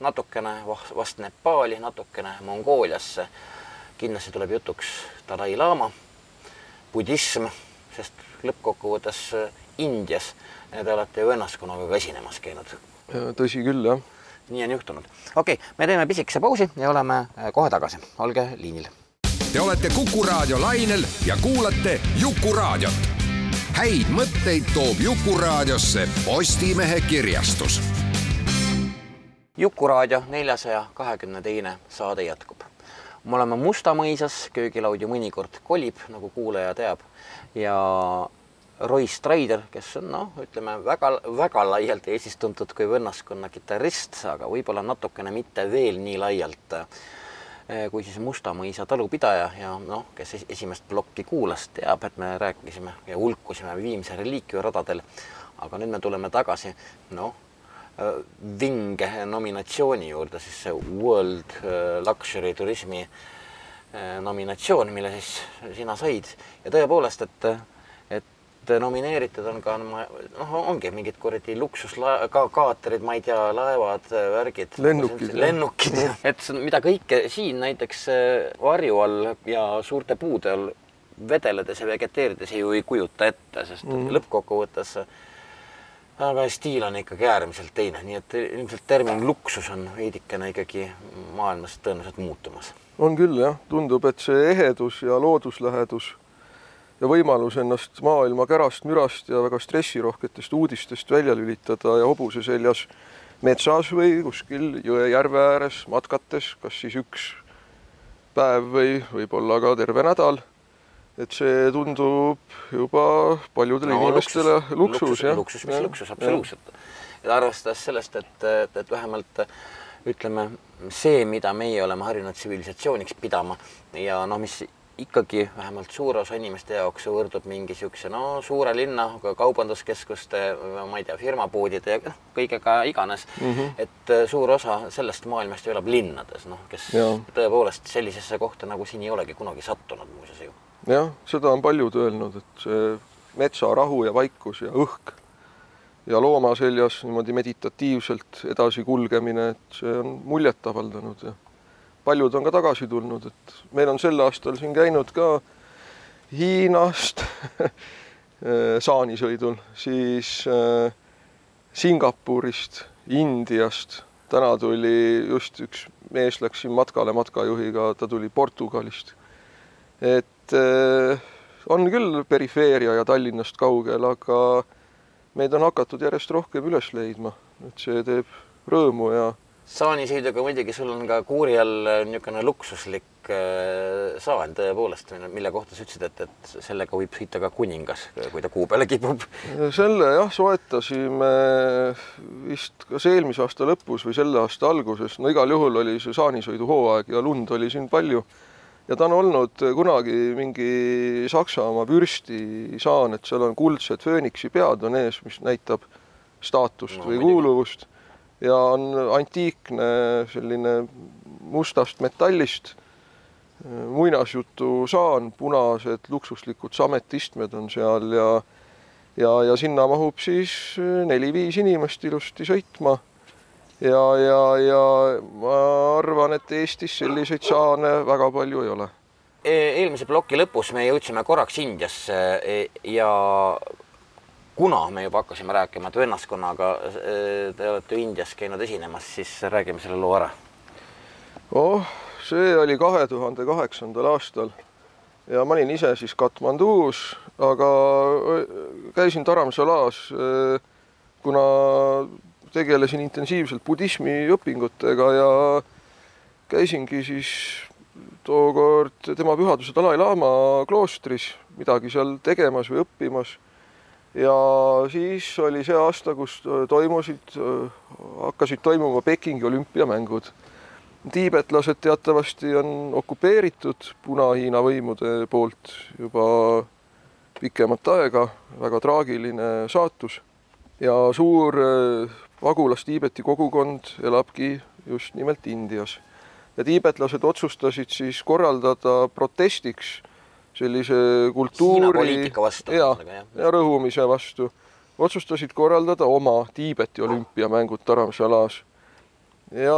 natukene vast Nepaali, natukene Mongooliasse. kindlasti tuleb jutuks Dalai-laama, budism, sest lõppkokkuvõttes Indias te olete ju vennaskonnaga ka esinemas käinud. tõsi küll, jah. nii on juhtunud. okei okay,, me teeme pisikese pausi ja oleme äh, kohe tagasi. olge liinil. Te olete Kuku raadio lainel ja kuulate Jukuraadiot. häid mõtteid toob Jukuraadiosse Postimehe kirjastus. jukuraadio neljasaja kahekümne teine saade jätkub. me oleme Mustamõisas, köögilaud ju mõnikord kolib, nagu kuulaja teab ja Roy Strider, kes on noh, ütleme väga-väga laialt Eestis tuntud kui vennaskonna kitarrist, aga võib-olla natukene mitte veel nii laialt eh, kui siis Mustamõisa talupidaja ja noh, kes esimest plokki kuulas, teab, et me rääkisime ja hulkusime Viimse reliikvia radadel. aga nüüd me tuleme tagasi noh, eh, vinge nominatsiooni juurde, siis see World eh, Luxury Turismi nominatsioon, mille siis sina said ja tõepoolest, et et nomineeritud on ka noh, ongi mingid kuradi luksuska-, kaatrid, ma ei tea, laevad, värgid. lennukid. lennukid, et mida kõike siin näiteks äh, varju all ja suurte puude all vedeledes ja vegeteerides ju ei kujuta ette, sest mm -hmm. lõppkokkuvõttes aga stiil on ikkagi äärmiselt teine, nii et ilmselt termin luksus on veidikene ikkagi maailmas tõenäoliselt muutumas. on küll jah, tundub, et see ehedus ja looduslähedus ja võimalus ennast maailma kärast mürast ja väga stressirohketest uudistest välja lülitada ja hobuse seljas metsas või kuskil jõe-järve ääres matkates, kas siis üks päev või võib-olla ka terve nädal. et see tundub juba paljudele no, inimestele luksus, luksus, luksus, jah. luksus, mis luksus, absoluutselt. ja arvestades sellest, et, et, et vähemalt ütleme, see, mida meie oleme harjunud tsivilisatsiooniks pidama ja noh, mis ikkagi vähemalt suur osa inimeste jaoks võrdub mingi niisuguse no suure linna kaubanduskeskuste, ma ei tea, firmapoodide ja noh, kõigega iganes mm. -hmm. et äh, suur osa sellest maailmast elab linnades, noh, kes ja. tõepoolest sellisesse kohta nagu siin ei olegi kunagi sattunud muuseas ju. jah, seda on paljud öelnud, et see metsarahu ja vaikus ja õhk ja looma seljas niimoodi meditatiivselt edasi kulgemine, et see on muljet avaldanud ja paljud on ka tagasi tulnud, et meil on sel aastal siin käinud ka Hiinast saanisõidul, siis äh, Singapurist, Indiast, täna tuli just üks mees läks siin matkale matkajuhiga, ta tuli Portugalist. et äh, on küll perifeeria ja Tallinnast kaugel, aga meid on hakatud järjest rohkem üles leidma, et see teeb rõõmu ja saanisõiduga muidugi sul on ka kuuri all äh, niisugune luksuslik äh, saan tõepoolest, mille kohta sa ütlesid, et, et sellega võib sõita ka kuningas, kui ta kuu peale kipub. selle jah, soetasime vist kas eelmise aasta lõpus või selle aasta alguses, no igal juhul oli see saanisõidu hooaeg ja lund oli siin palju. ja ta on olnud kunagi mingi Saksamaa vürstisaan, et seal on kuldsed fööniksi pead on ees, mis näitab staatust no, või kuuluvust ja on antiikne selline mustast metallist muinasjutusaan, punased luksuslikud sametistmed on seal ja ja, ja sinna mahub siis neli-viis inimest ilusti sõitma. ja, ja, ja ma arvan, et Eestis selliseid saane väga palju ei ole e, eelmise ploki lõpus me jõudsime korraks Indiasse e, ja kuna me juba hakkasime rääkima, et vennaskonnaga äh, te olete Indias käinud esinemas, siis räägime selle loo ära. oh, see oli kahe tuhande kaheksandal aastal ja ma olin ise siis Katmandus, aga äh, käisin Taramsalas, äh, kuna tegelesin intensiivselt budismi õpingutega ja käisingi siis tookord tema pühaduse Dalai-laama kloostris midagi seal tegemas või õppimas. Ja siis oli see aasta, kus toimusid, hakkasid toimuma Pekingi olümpiamängud. tiibetlased teatavasti on okupeeritud Puna-Hiina võimude poolt juba pikemat aega, väga traagiline saatus. Ja suur pagulas-Tiibeti kogukond elabki just nimelt Indias. Ja tiibetlased otsustasid siis korraldada protestiks sellise kultuuri ja, ja rõhumise vastu, otsustasid korraldada oma Tiibeti olümpiamängud Taramsalas. ja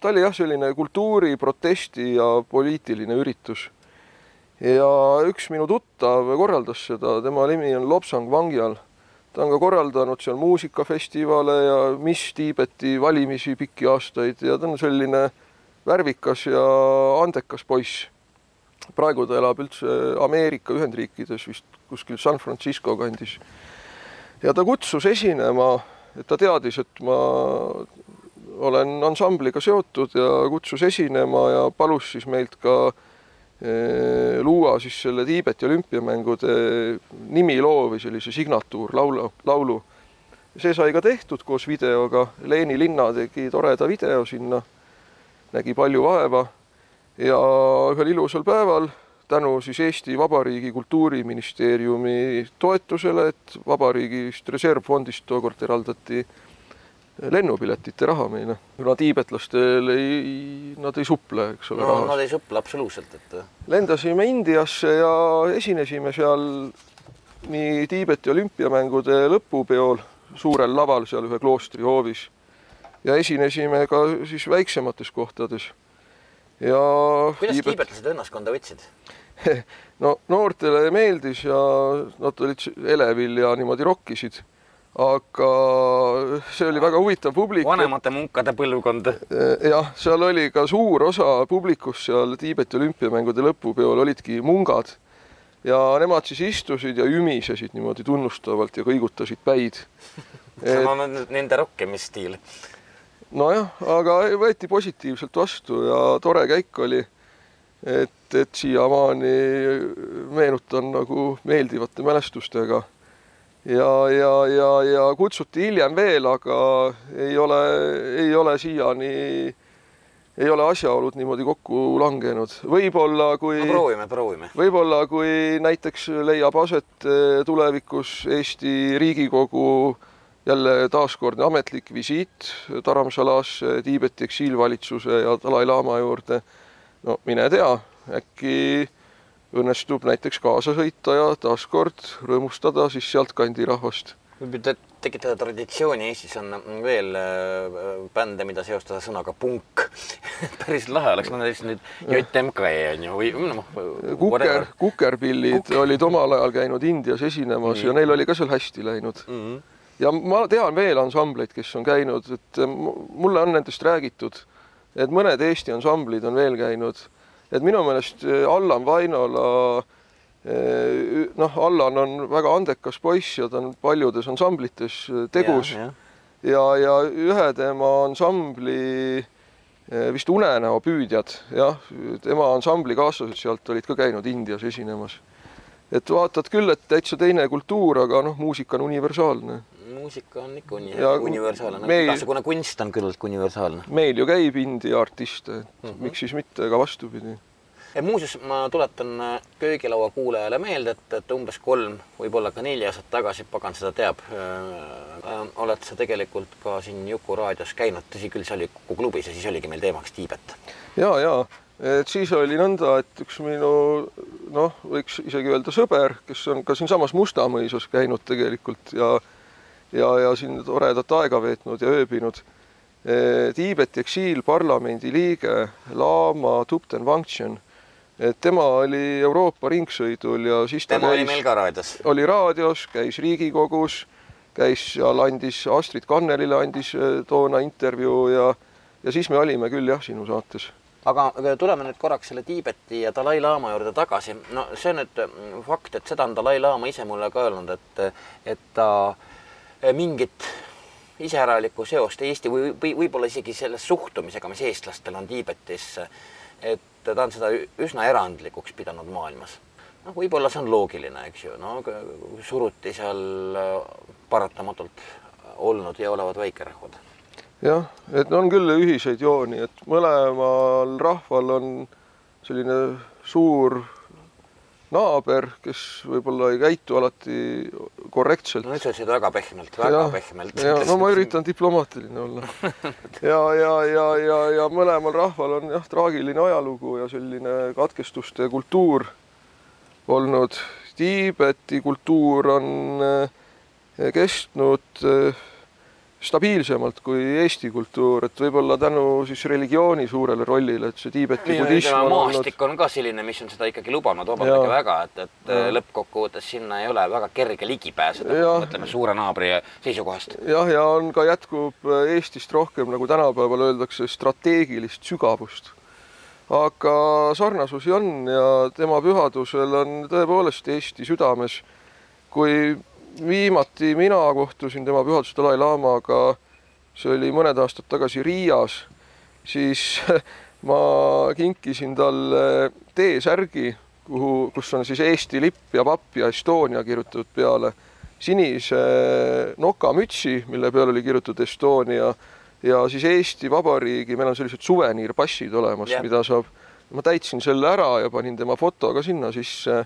ta oli jah, selline kultuuri, protesti ja poliitiline üritus. ja üks minu tuttav korraldas seda, tema nimi on Lobsang Vangyal. ta on ka korraldanud seal muusikafestivale ja Miss Tiibeti valimisi pikki aastaid ja ta on selline värvikas ja andekas poiss. Praegu ta elab üldse Ameerika Ühendriikides vist kuskil San Francisco kandis. ja ta kutsus esinema, et ta teadis, et ma olen ansambliga seotud ja kutsus esinema ja palus siis meilt ka eh, luua siis selle Tiibeti olümpiamängude nimiloo või sellise signatuurlaulu, laulu. see sai ka tehtud koos videoga, Leeni linna tegi toreda video sinna nägi palju vaeva ja ühel ilusal päeval tänu siis Eesti Vabariigi Kultuuriministeeriumi toetusele, et vabariigist reservfondist tookord eraldati lennupiletite raha meile, kuna tiibetlastel ei, nad ei suple, eks ole. no nad ei suple absoluutselt, et. lendasime Indiasse ja esinesime seal nii Tiibeti olümpiamängude lõpupeol suurel laval seal ühe kloostri hoovis ja esinesime ka siis väiksemates kohtades. Ja kuidas tiibet... tiibetlased õnnaskonda võtsid? No noortele meeldis ja nad olid elevil ja niimoodi rokkisid, aga see oli väga huvitav publik. vanemate munkade põlvkond. Eh, jah, seal oli ka suur osa publikust seal Tiibeti olümpiamängude lõpupeol olidki mungad. Ja nemad siis istusid ja ümisesid niimoodi tunnustavalt ja kõigutasid päid. Et.... no nende rokkimisstiil nojah, aga võeti positiivselt vastu ja tore käik oli. et, et siiamaani meenutan nagu meeldivate mälestustega. ja, ja, ja, ja kutsuti hiljem veel, aga ei ole, ei ole siiani, ei ole asjaolud niimoodi kokku langenud. võib-olla kui no proovime, proovime. võib-olla kui näiteks leiab aset eh, tulevikus Eesti Riigikogu jälle taaskordne ametlik visiit Taramsalasse, Tiibeti eksiilvalitsuse ja Dalai-laama juurde. no mine tea, äkki õnnestub näiteks kaasa sõita ja taaskord rõõmustada siis sealtkandi rahvast. võib ju tekitada traditsiooni, Eestis on veel äh, bände, mida seostada sõnaga punk päris lahe oleks, no näiteks nüüd JMK on ju või noh. Kuker, kukerpillid olid omal ajal käinud Indias esinemas mm. ja neil oli ka seal hästi läinud mm. -hmm ja ma tean veel ansambleid, kes on käinud, et mulle on nendest räägitud, et mõned Eesti ansamblid on veel käinud, et minu meelest eh, Allan Vainola eh, noh, Allan on väga andekas poiss ja ta on paljudes ansamblites eh, tegus ja, ja. ja, ja ühe tema ansambli vist Unenäo püüdjad, jah, tema ansambli kaaslased sealt olid ka käinud Indias esinemas. et vaatad küll, et täitsa teine kultuur, aga noh, muusika on universaalne muusika on ikka uni ja universaalne meil..., igasugune kunst on küllaltki universaalne. meil ju käib indie artiste, et mm -hmm. miks siis mitte ka vastupidi. muuseas, ma tuletan äh, köögilaua kuulajale meelde, et, et umbes kolm, võib-olla ka neli aastat tagasi, pagan seda teab äh,, äh, oled sa tegelikult ka siin Juku raadios käinud, tõsi küll, see oli Kuku klubis ja siis oligi meil teemaks Tiibet. ja, ja et siis oli nõnda, et üks minu noh, võiks isegi öelda sõber, kes on ka siinsamas Mustamõisas käinud tegelikult ja ja, ja siin toredat aega veetnud ja ööbinud. Tiibeti eksiilparlamendi liige Lama Tupten Wangchen, et tema oli Euroopa ringsõidul ja siis ta tema käis, oli meil ka raadios. oli raadios, käis Riigikogus, käis seal, andis Astrid Kannelile andis eh, toona intervjuu ja ja siis me olime küll jah, sinu saates aga tuleme nüüd korraks selle Tiibeti ja Dalai-laama juurde tagasi. no see on nüüd mm, fakt, et seda on Dalai-laama ise mulle ka öelnud, et, et ta äh, mingit iseäralikku seost Eesti või, või võib-olla isegi selle suhtumisega, mis eestlastel on Tiibetisse. et ta on seda üsna erandlikuks pidanud maailmas. noh, võib-olla see on loogiline, eks ju, no suruti seal äh, paratamatult olnud ja olevad väikerahvad. jah, et on küll ühiseid jooni, et mõlemal rahval on selline suur naaber, kes võib-olla ei käitu alati korrektselt. no ütlesid väga pehmelt, väga ja, pehmelt. ja no ma üritan diplomaatiline olla. ja, ja, ja, ja, ja mõlemal rahval on jah, traagiline ajalugu ja selline katkestuste kultuur olnud. Tiibeti kultuur on eh, kestnud äh, stabiilsemalt kui Eesti kultuur, et võib-olla tänu siis religiooni suurele rollile, et see Tiibeti budism on maastik olnud... on ka selline, mis on seda ikkagi lubanud, vabandage väga, et, et ja. lõppkokkuvõttes sinna ei ole väga kerge ligi pääseda, mõtleme suure naabri seisukohast. jah, ja on ka jätkub Eestist rohkem, nagu tänapäeval öeldakse, strateegilist sügavust. aga sarnasusi on ja tema pühadusel on tõepoolest Eesti südames, kui viimati mina kohtusin tema pühadus Dalai-laamaga, see oli mõned aastad tagasi Riias, siis ma kinkisin talle T-särgi, kuhu, kus on siis Eesti lipp ja papp ja Estonia kirjutatud peale, sinise nokamütsi, mille peal oli kirjutatud Estonia ja siis Eesti Vabariigi, meil on sellised suveniirpassid olemas yeah., mida saab, ma täitsin selle ära ja panin tema foto ka sinna sisse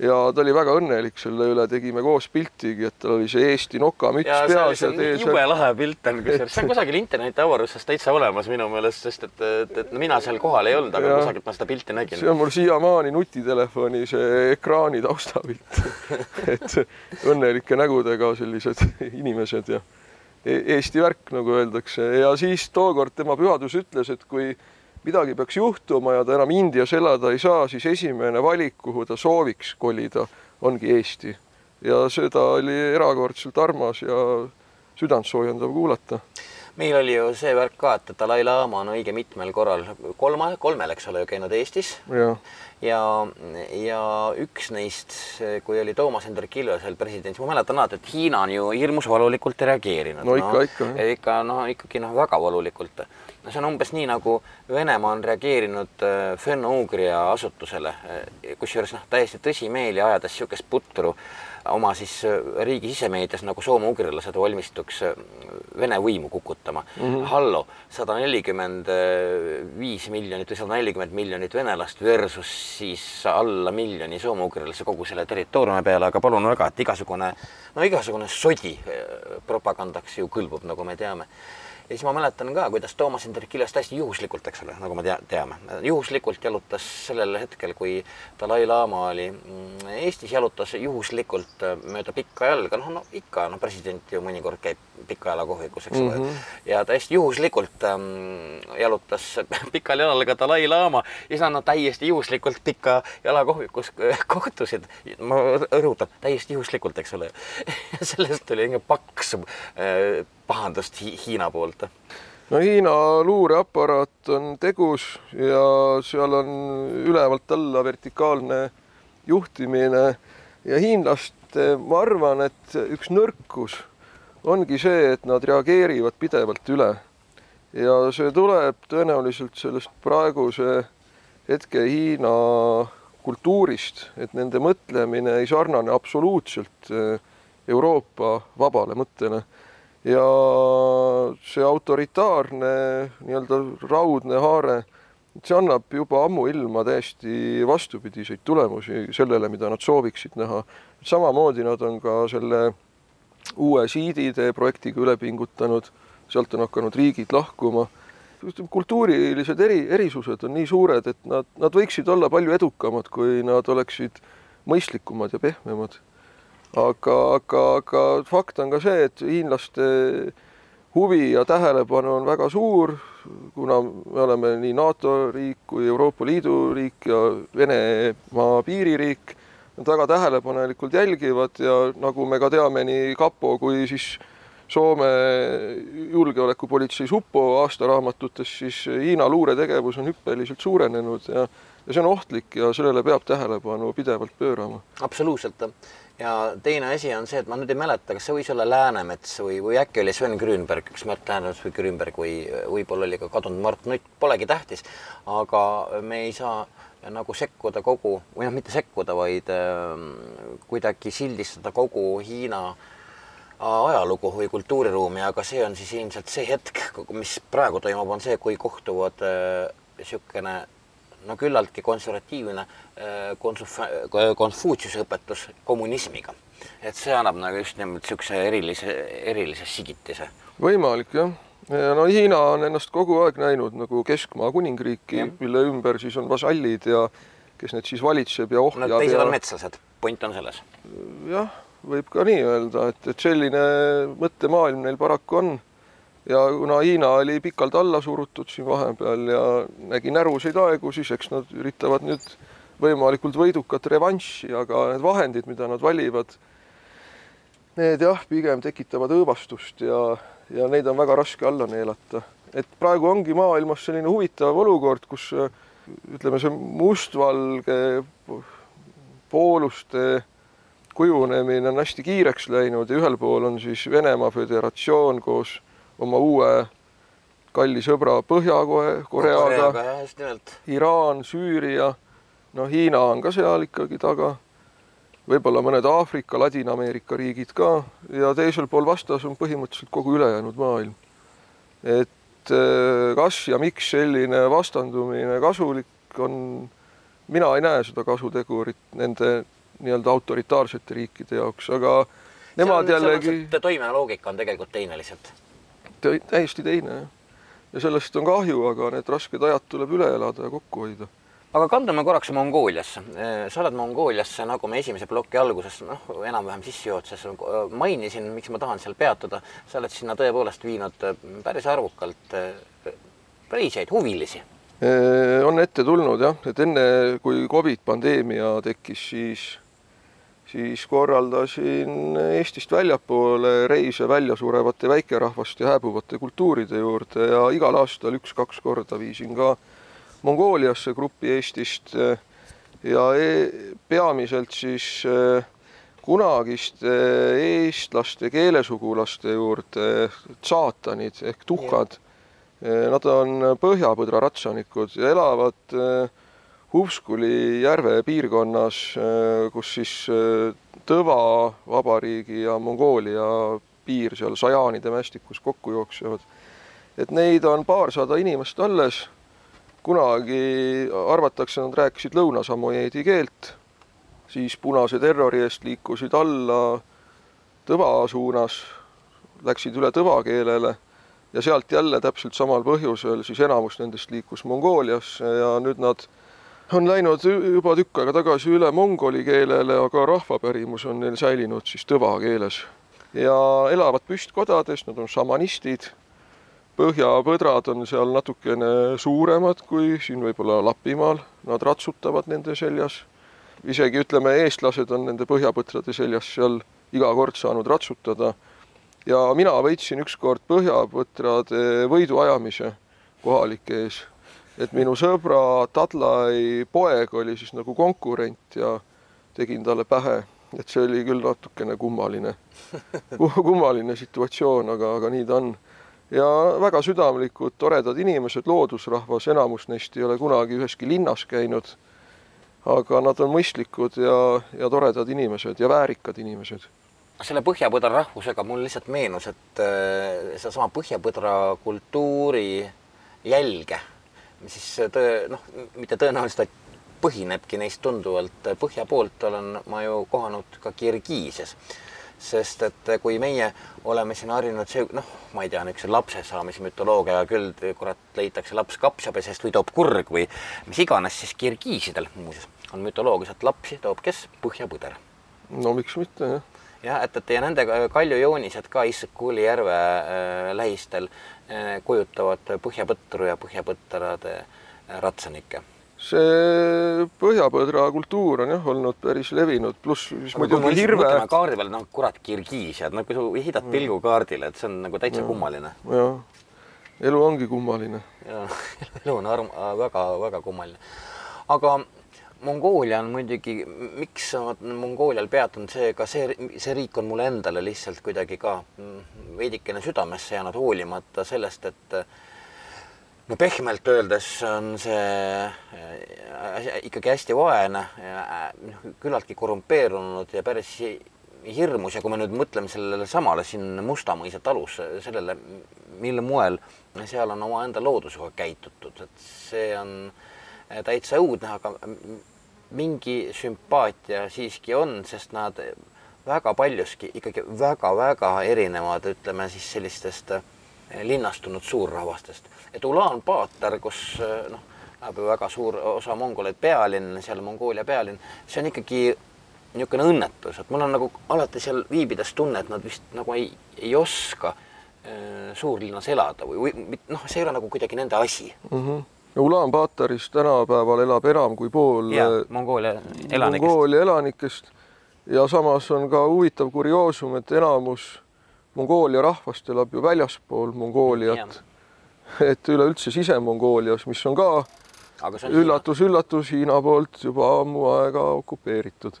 ja ta oli väga õnnelik selle üle, tegime koos piltigi, et tal oli see Eesti nokamüts peas jube lahe pilt on, kusjuures. See on kusagil interneti avaruses täitsa olemas minu meelest, sest et, et, et mina seal kohal ei olnud, aga ja, kusagilt ma seda pilti nägin. see on mul siiamaani nutitelefoni see ekraani taustapilt. Et õnnelike nägudega sellised inimesed ja e-, Eesti värk, nagu öeldakse, ja siis tookord tema pühadus ütles, et kui midagi peaks juhtuma ja ta enam Indias elada ei saa, siis esimene valik, kuhu ta sooviks kolida, ongi Eesti. ja seda oli erakordselt armas ja südantsoojendav kuulata meil oli ju see värk ka, et Dalai-laama on õige mitmel korral, kolma, kolmel, eks ole käinud Eestis. ja, ja üks neist, kui oli Toomas Hendrik Ilvesel president, ma mäletan alati, et Hiina on ju hirmus valulikult reageerinud. no ikka no,, ikka. ikka noh, ikkagi noh, väga valulikult. No see on umbes nii, nagu Venemaa on reageerinud äh, Fenno-Ugria asutusele, kusjuures noh, täiesti tõsimeeli ajades niisugust putru oma siis äh, riigi sisemeedias nagu soome-ugrilased valmistuks äh, Vene võimu kukutama mm. -hmm. hallo, sada nelikümmend viis miljonit või sada nelikümmend miljonit venelast versus siis alla miljoni soome-ugrilase kogu selle territooriumi peale, aga palun väga, et igasugune, no igasugune sodi äh, propagandaks ju kõlbub, nagu me teame ja siis ma mäletan ka, kuidas Toomas Hendrik Ilves täiesti juhuslikult, eks ole, nagu me tea, teame, juhuslikult jalutas sellel hetkel, kui Dalai-laama oli mm, Eestis, jalutas juhuslikult äh, mööda pikka jalga, noh, no ikka, no president ju mõnikord käib pika jala kohvikus, eks ole. Mm -hmm., ja täiesti juhuslikult ähm, jalutas pikal jalal ka Dalai-laama ja siis nad täiesti juhuslikult pika jala kohvikus kohtusid. ma rõhutan, täiesti juhuslikult, eks ole. Sellest tuli mingi paks äh, pahandust Hi Hiina poolt? no Hiina luureaparaat on tegus ja seal on ülevalt alla vertikaalne juhtimine ja hiinlaste, ma arvan, et üks nõrkus ongi see, et nad reageerivad pidevalt üle. ja see tuleb tõenäoliselt sellest praeguse hetke Hiina kultuurist, et nende mõtlemine ei sarnane absoluutselt Euroopa vabale mõttele ja see autoritaarne nii-öelda raudne haare, see annab juba ammuilma täiesti vastupidiseid tulemusi sellele, mida nad sooviksid näha. samamoodi nad on ka selle uue siidide projektiga üle pingutanud, sealt on hakanud riigid lahkuma. kultuurilised eri, erisused on nii suured, et nad, nad võiksid olla palju edukamad, kui nad oleksid mõistlikumad ja pehmemad aga, aga, aga fakt on ka see, et hiinlaste huvi ja tähelepanu on väga suur, kuna me oleme nii NATO riik kui Euroopa Liidu riik ja Venemaa piiririik. Nad väga tähelepanelikult jälgivad ja nagu me ka teame nii kapo kui siis Soome julgeolekupolitsei supo aastaraamatutes, siis Hiina luuretegevus on hüppeliselt suurenenud ja ja see on ohtlik ja sellele peab tähelepanu pidevalt pöörama. absoluutselt ja teine asi on see, et ma nüüd ei mäleta, kas see võis olla Läänemets või, või äkki oli Sven Grünberg, üks Märt Läänemets või Grünberg või võib-olla oli ka kadunud Mart Nutt, polegi tähtis, aga me ei saa nagu sekkuda kogu või noh, mitte sekkuda, vaid äh, kuidagi sildistada kogu Hiina ajalugu või kultuuriruumi, aga see on siis ilmselt see hetk, mis praegu toimub, on see, kui kohtuvad niisugune äh, no küllaltki konservatiivne äh, Konfutsiuse õpetus kommunismiga. et see annab nagu just nimelt niisuguse erilise, erilise sigitise. võimalik jah ja no Hiina on ennast kogu aeg näinud nagu keskmaa kuningriiki, mille ümber siis on vasallid ja kes need siis valitseb ja ohjab. no teised ja... on metslased, point on selles. jah, võib ka nii öelda, et, et selline mõttemaailm neil paraku on. Ja kuna Hiina oli pikalt alla surutud siin vahepeal ja nägi näruseid aegu, siis eks nad üritavad nüüd võimalikult võidukat revanši, aga need vahendid, mida nad valivad, need jah, pigem tekitavad õõvastust ja ja neid on väga raske alla neelata. et praegu ongi maailmas selline huvitav olukord, kus ütleme, see mustvalge pooluste kujunemine on hästi kiireks läinud ja ühel pool on siis Venemaa Föderatsioon koos oma uue kalli sõbra Põhja-Koreaga, Iraan, Süüria, no Hiina on ka seal ikkagi taga võib-olla mõned Aafrika, Ladina-Ameerika riigid ka ja teisel pool vastas on põhimõtteliselt kogu ülejäänud maailm. et äh, kas ja miks selline vastandumine kasulik on, mina ei näe seda kasutegurit nende nii-öelda autoritaarsete riikide jaoks, aga nemad jällegi. toimeloogika on tegelikult teine lihtsalt. Täiesti teine ja sellest on kahju, aga need rasked ajad tuleb üle elada ja kokku hoida aga kandume korraks Mongooliasse. sa oled Mongooliasse, nagu me esimese ploki alguses, noh, enam-vähem sissejuhatuses mainisin, miks ma tahan seal peatuda. sa oled sinna tõepoolest viinud päris arvukalt reisijaid, huvilisi. on ette tulnud jah, et enne kui Covid pandeemia tekkis, siis, siis korraldasin Eestist väljapoole reise väljasurevate väikerahvaste hääbuvate kultuuride juurde ja igal aastal üks-kaks korda viisin ka Mongooliasse grupi Eestist ja e peamiselt siis eh, kunagiste eestlaste keelesugulaste juurde tsaatanid ehk tuhkad. Eh, nad on põhjapõdra ratsanikud ja elavad Huvskuli järve piirkonnas, kus siis Tõva vabariigi ja Mongoolia piir seal Sajaanide mästikus kokku jooksevad. et neid on paarsada inimest alles. Kunagi arvatakse, nad rääkisid lõunasamojeedi keelt, siis punase terrori eest liikusid alla Tõva suunas, läksid üle tõva keelele. Ja sealt jälle täpselt samal põhjusel siis enamus nendest liikus Mongooliasse ja nüüd nad on läinud juba tükk aega tagasi üle mongoli keelele, aga rahvapärimus on neil säilinud siis tõva keeles. ja elavad püstkodades, nad on šamanistid põhjapõdrad on seal natukene suuremad kui siin võib-olla Lapimaal, nad ratsutavad nende seljas. isegi ütleme, eestlased on nende põhjapõtrade seljas seal iga kord saanud ratsutada. ja mina võitsin ükskord põhjapõtrade võiduajamise kohalike ees. Et minu sõbra Tadlai poeg oli siis nagu konkurent ja tegin talle pähe, et see oli küll natukene kummaline kummaline situatsioon, aga, aga nii ta on ja väga südamlikud, toredad inimesed, loodusrahvas, enamus neist ei ole kunagi üheski linnas käinud. aga nad on mõistlikud ja, ja toredad inimesed ja väärikad inimesed. selle põhjapõdra rahvusega mul lihtsalt meenus, et äh, sedasama põhjapõdra kultuuri jälge, siis tõe, noh, mitte tõenäoliselt, vaid põhinebki neist tunduvalt põhja poolt, olen ma ju kohanud ka Kirgiisias sest et kui meie oleme siin harjunud see, noh, ma ei tea, niisuguse lapse saamise mütoloogia küll, kurat, leitakse laps kapsapesest või toob kurg või mis iganes, siis kirgiisidel muuseas on mütoloogias, et lapsi toob kes? põhjapõder. no miks mitte, jah. jah, et, et ja nende kaljujoonised ka Issik-Kuuli järve äh, lähistel äh, kujutavad põhjapõtru ja põhjapõtrade äh, ratsanikke see põhjapõdra kultuur on jah olnud päris levinud, pluss siis muidugi hirve. kaardi peal, noh, kurat, Kirgiisiad, no kui sa heidad pilgu kaardile, et see on nagu täitsa ja. kummaline. jah, elu ongi kummaline. jah, elu on arm-, väga-väga kummaline. aga Mongoolia on muidugi, miks ma Mongoolial peatun, see ka see, see riik on mulle endale lihtsalt kuidagi ka mm, veidikene südamesse jäänud, hoolimata sellest, et no pehmelt öeldes on see äh, ikkagi hästi vaene, noh küllaltki korrumpeerunud ja päris hirmus. Ja kui me nüüd mõtleme sellele samale siin Musta mõisa talus, sellele, mille moel seal on omaenda loodusega käitutud, et see on täitsa õudne, aga mingi sümpaatia siiski on, sest nad väga paljuski ikkagi väga-väga erinevad, ütleme siis sellistest linnastunud suurrahvastest. et Ulaan-Baatar, kus noh, läheb ju väga suur osa mongoleid pealinn, seal Mongoolia pealinn, see on ikkagi niisugune õnnetus, et mul on nagu alati seal viibides tunne, et nad vist nagu ei, ei oska äh, suurlinnas elada või, või noh, see ei ole nagu kuidagi nende asi mm. -hmm. Ulaan-Baataris tänapäeval elab enam kui pool ja, Mongoolia elanikest. Mongoolia elanikest ja samas on ka huvitav kurioosum, et enamus Mongoolia rahvast elab ju väljaspool Mongooliat. et üleüldse Sise-Mongoolias, mis on ka üllatus-üllatus Hiina poolt juba ammu aega okupeeritud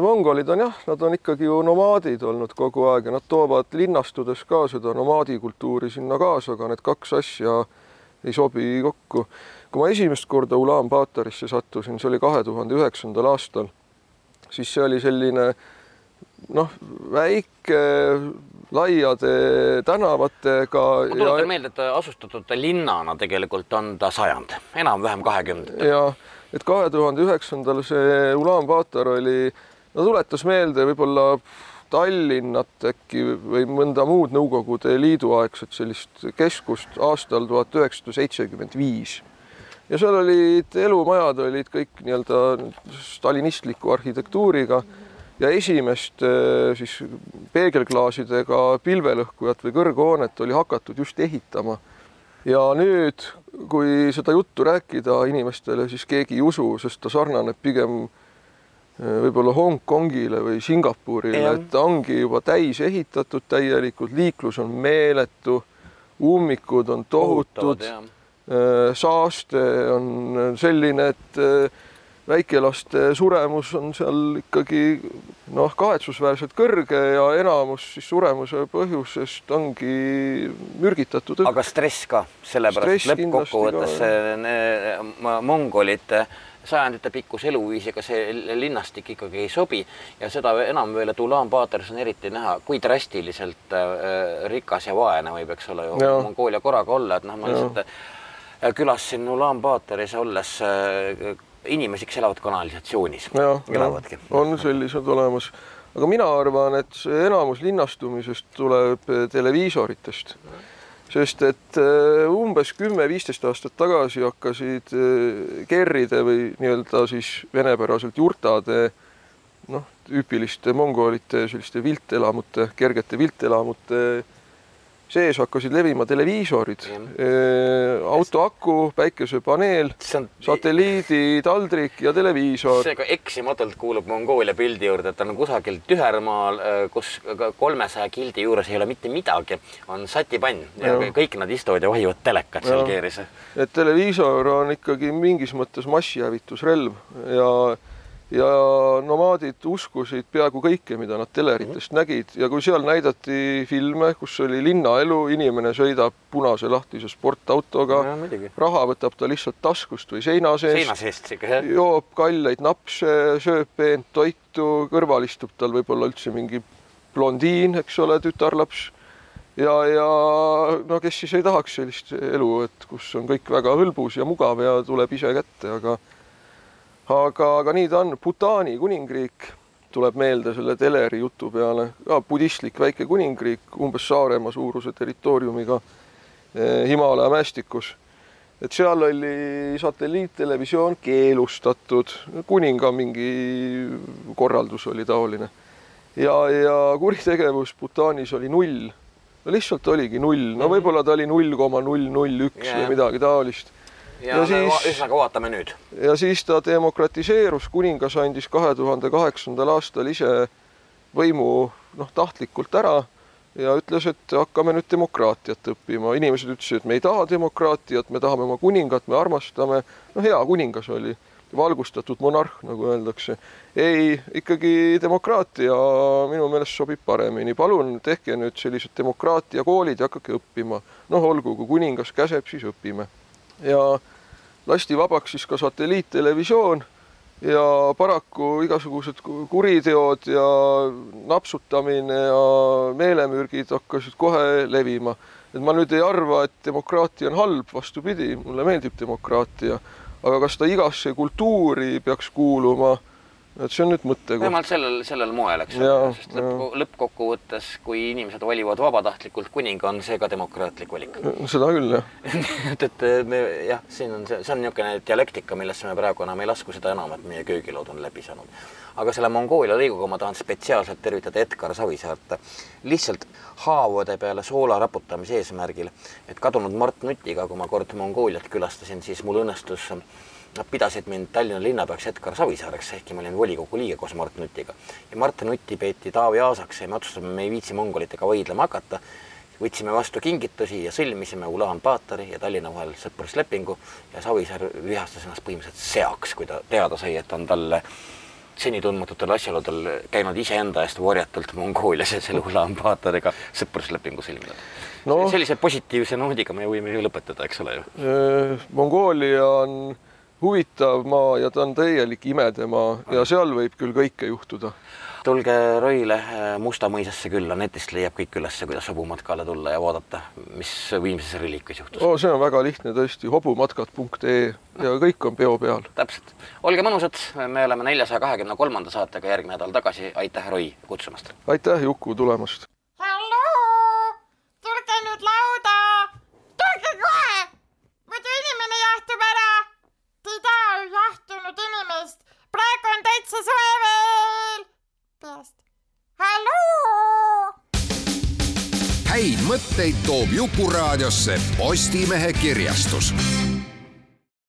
mongolid on jah, nad on ikkagi ju nomaadid olnud kogu aeg ja nad toovad linnastudes ka seda nomaadikultuuri sinna kaasa, aga need kaks asja ei sobi kokku. kui ma esimest korda Ulaan-Baatarisse sattusin, see oli kahe tuhande üheksandal aastal, siis see oli selline noh, väike laiade tänavatega. ma tuletan ja... meelde, et asustatud linnana tegelikult on ta sajand, enam-vähem kahekümnendatel. ja et kahe tuhande üheksandal see Ulaan-Baatar oli, no tuletas meelde võib-olla Tallinnat äkki või mõnda muud Nõukogude Liidu aegset sellist keskust aastal tuhat üheksasada seitsekümmend viis. ja seal olid elumajad olid kõik nii-öelda stalinistliku arhitektuuriga ja esimest siis peegelklaasidega pilvelõhkujat või kõrghoonet oli hakatud just ehitama ja nüüd, kui seda juttu rääkida inimestele, siis keegi ei usu, sest ta sarnaneb pigem võib-olla Hongkongile või Singapurile, et ta ongi juba täis ehitatud täielikult, liiklus on meeletu, ummikud on tohutud, eh, saaste on selline, et eh, väikelaste suremus on seal ikkagi noh, kahetsusväärselt kõrge ja enamus siis suremuse põhjusest ongi mürgitatud õhk. aga stress ka, sellepärast lõppkokkuvõttes mongolite sajandite pikkuse eluviisiga see linnastik ikkagi ei sobi ja seda enam veel, et Ulaan-Baataris on eriti näha, kui drastiliselt äh, rikas ja vaene võib, eks ole ju, Mongoolia korraga olla, et noh, ma lihtsalt äh, külastasin Ulaan-Baataris olles äh, inimesi, kes elavad kanalisatsioonis. elavadki. on sellised olemas, aga mina arvan, et enamus linnastumisest tuleb televiisoritest, sest et eh, umbes kümme-viisteist aastat tagasi hakkasid eh, kerride või nii-öelda siis venepäraselt jurtade noh, tüüpiliste mongolite selliste viltelamute, kergete viltelamute sees hakkasid levima televiisorid, auto aku, päikesepaneel, satelliidi taldrik ja televiisor. seega eksimatult kuulub Mongoolia pildi juurde, et ta on kusagil tühermaal, kus kolmesaja kildi juures ei ole mitte midagi, on satipann ja, ja kõik nad istuvad ja vahivad telekat seal keeris. et televiisor on ikkagi mingis mõttes massihävitusrelv ja ja nomaadid uskusid peaaegu kõike, mida nad teleritest mm -hmm. nägid. Ja kui seal näidati filme, kus oli linnaelu, inimene sõidab punase lahtise sportautoga, raha võtab ta lihtsalt taskust või seina seest, seina seest ikka jah, joob kalleid napse, sööb peent toitu, kõrval istub tal võib-olla üldse mingi blondiin, eks ole, tütarlaps. Ja, ja no kes siis ei tahaks sellist elu, et kus on kõik väga hõlbus ja mugav ja tuleb ise kätte, aga aga, aga nii ta on, Bhutani kuningriik tuleb meelde selle teleri jutu peale, ka budistlik väike kuningriik, umbes Saaremaa suuruse territooriumiga eh, Himalaia mäestikus. et seal oli satelliittelevisioon keelustatud, kuninga mingi korraldus oli taoline. ja, ja kuritegevus Bhutanis oli null. no lihtsalt oligi null, no mhm. võib-olla ta oli null koma null null üks või midagi taolist ja, ja siis, ühesõnaga vaatame nüüd. ja siis ta demokratiseerus, kuningas andis kahe tuhande kaheksandal aastal ise võimu noh, tahtlikult ära ja ütles, et hakkame nüüd demokraatiat õppima. inimesed ütlesid, et me ei taha demokraatiat, me tahame oma kuningat, me armastame. no hea kuningas oli. valgustatud monarh, nagu öeldakse. ei, ikkagi demokraatia minu meelest sobib paremini. palun tehke nüüd sellised demokraatiakoolid ja hakake õppima. noh, olgu, kui kuningas käseb, siis õpime. ja lasti vabaks siis ka satelliittelevisioon ja paraku igasugused kuriteod ja napsutamine ja meelemürgid hakkasid kohe levima. et ma nüüd ei arva, et demokraatia on halb, vastupidi, mulle meeldib demokraatia aga kas ta igasse kultuuri peaks kuuluma, et see on nüüd mõttekoht. vähemalt sellel, sellel moel, eks ole, sest lõpp, lõppkokkuvõttes, kui inimesed valivad vabatahtlikult kuninga, on see ka demokraatlik valik. seda küll, jah. Et, et me jah, siin on see, see on niisugune dialektika, millesse me praegu enam ei lasku, seda enam, et meie köögilaud on läbi saanud. Aga selle Mongoolia lõiguga ma tahan spetsiaalselt tervitada Edgar Savisaart. Lihtsalt haavade peale soola raputamise eesmärgil, et kadunud Mart Nutiga, kui ma kord Mongooliat külastasin, siis mul õnnestus Nad pidasid mind Tallinna linnapeaks Edgar Savisaareks, ehkki ma olin volikogu liige koos Mart Nutiga. ja Mart Nutti peeti Taavi Aasaks ja me otsustasime, me ei viitsi mongolitega vaidlema hakata. võtsime vastu kingitusi ja sõlmisime Ulaan-Baatari ja Tallinna vahel sõpruslepingu ja Savisaar vihastas ennast põhimõtteliselt seaks, kui ta teada sai, et on talle senitundmatutel asjaoludel käinud iseenda eest varjatult Mongoolias ja selle Ulaanbaatariga sõpruslepingu sõlminud no,. sellise positiivse noodiga me võime ju lõpetada, eks ole ju. Äh, Mongoolia on huvitav maa ja ta on täielik imedemaa ja seal võib küll kõike juhtuda tulge Roile äh, Musta mõisasse külla, netist leiab kõik ülesse, kuidas hobumatkale tulla ja vaadata, mis Viimses reliikvis juhtus oh,. see on väga lihtne tõesti, hobumatkad.ee ja kõik on peo peal. täpselt. olge mõnusad, me oleme neljasaja kahekümne kolmanda saatega järgmine nädal tagasi, aitäh, Roi, kutsumast! aitäh, Juku, tulemast! halloo, tulge nüüd lauda, tulge kohe, muidu inimene jahtub ära. Ju jahtunud inimest, praegu on täitsa soe veel peast. halloo! häid mõtteid toob Jukuraadiosse Postimehe kirjastus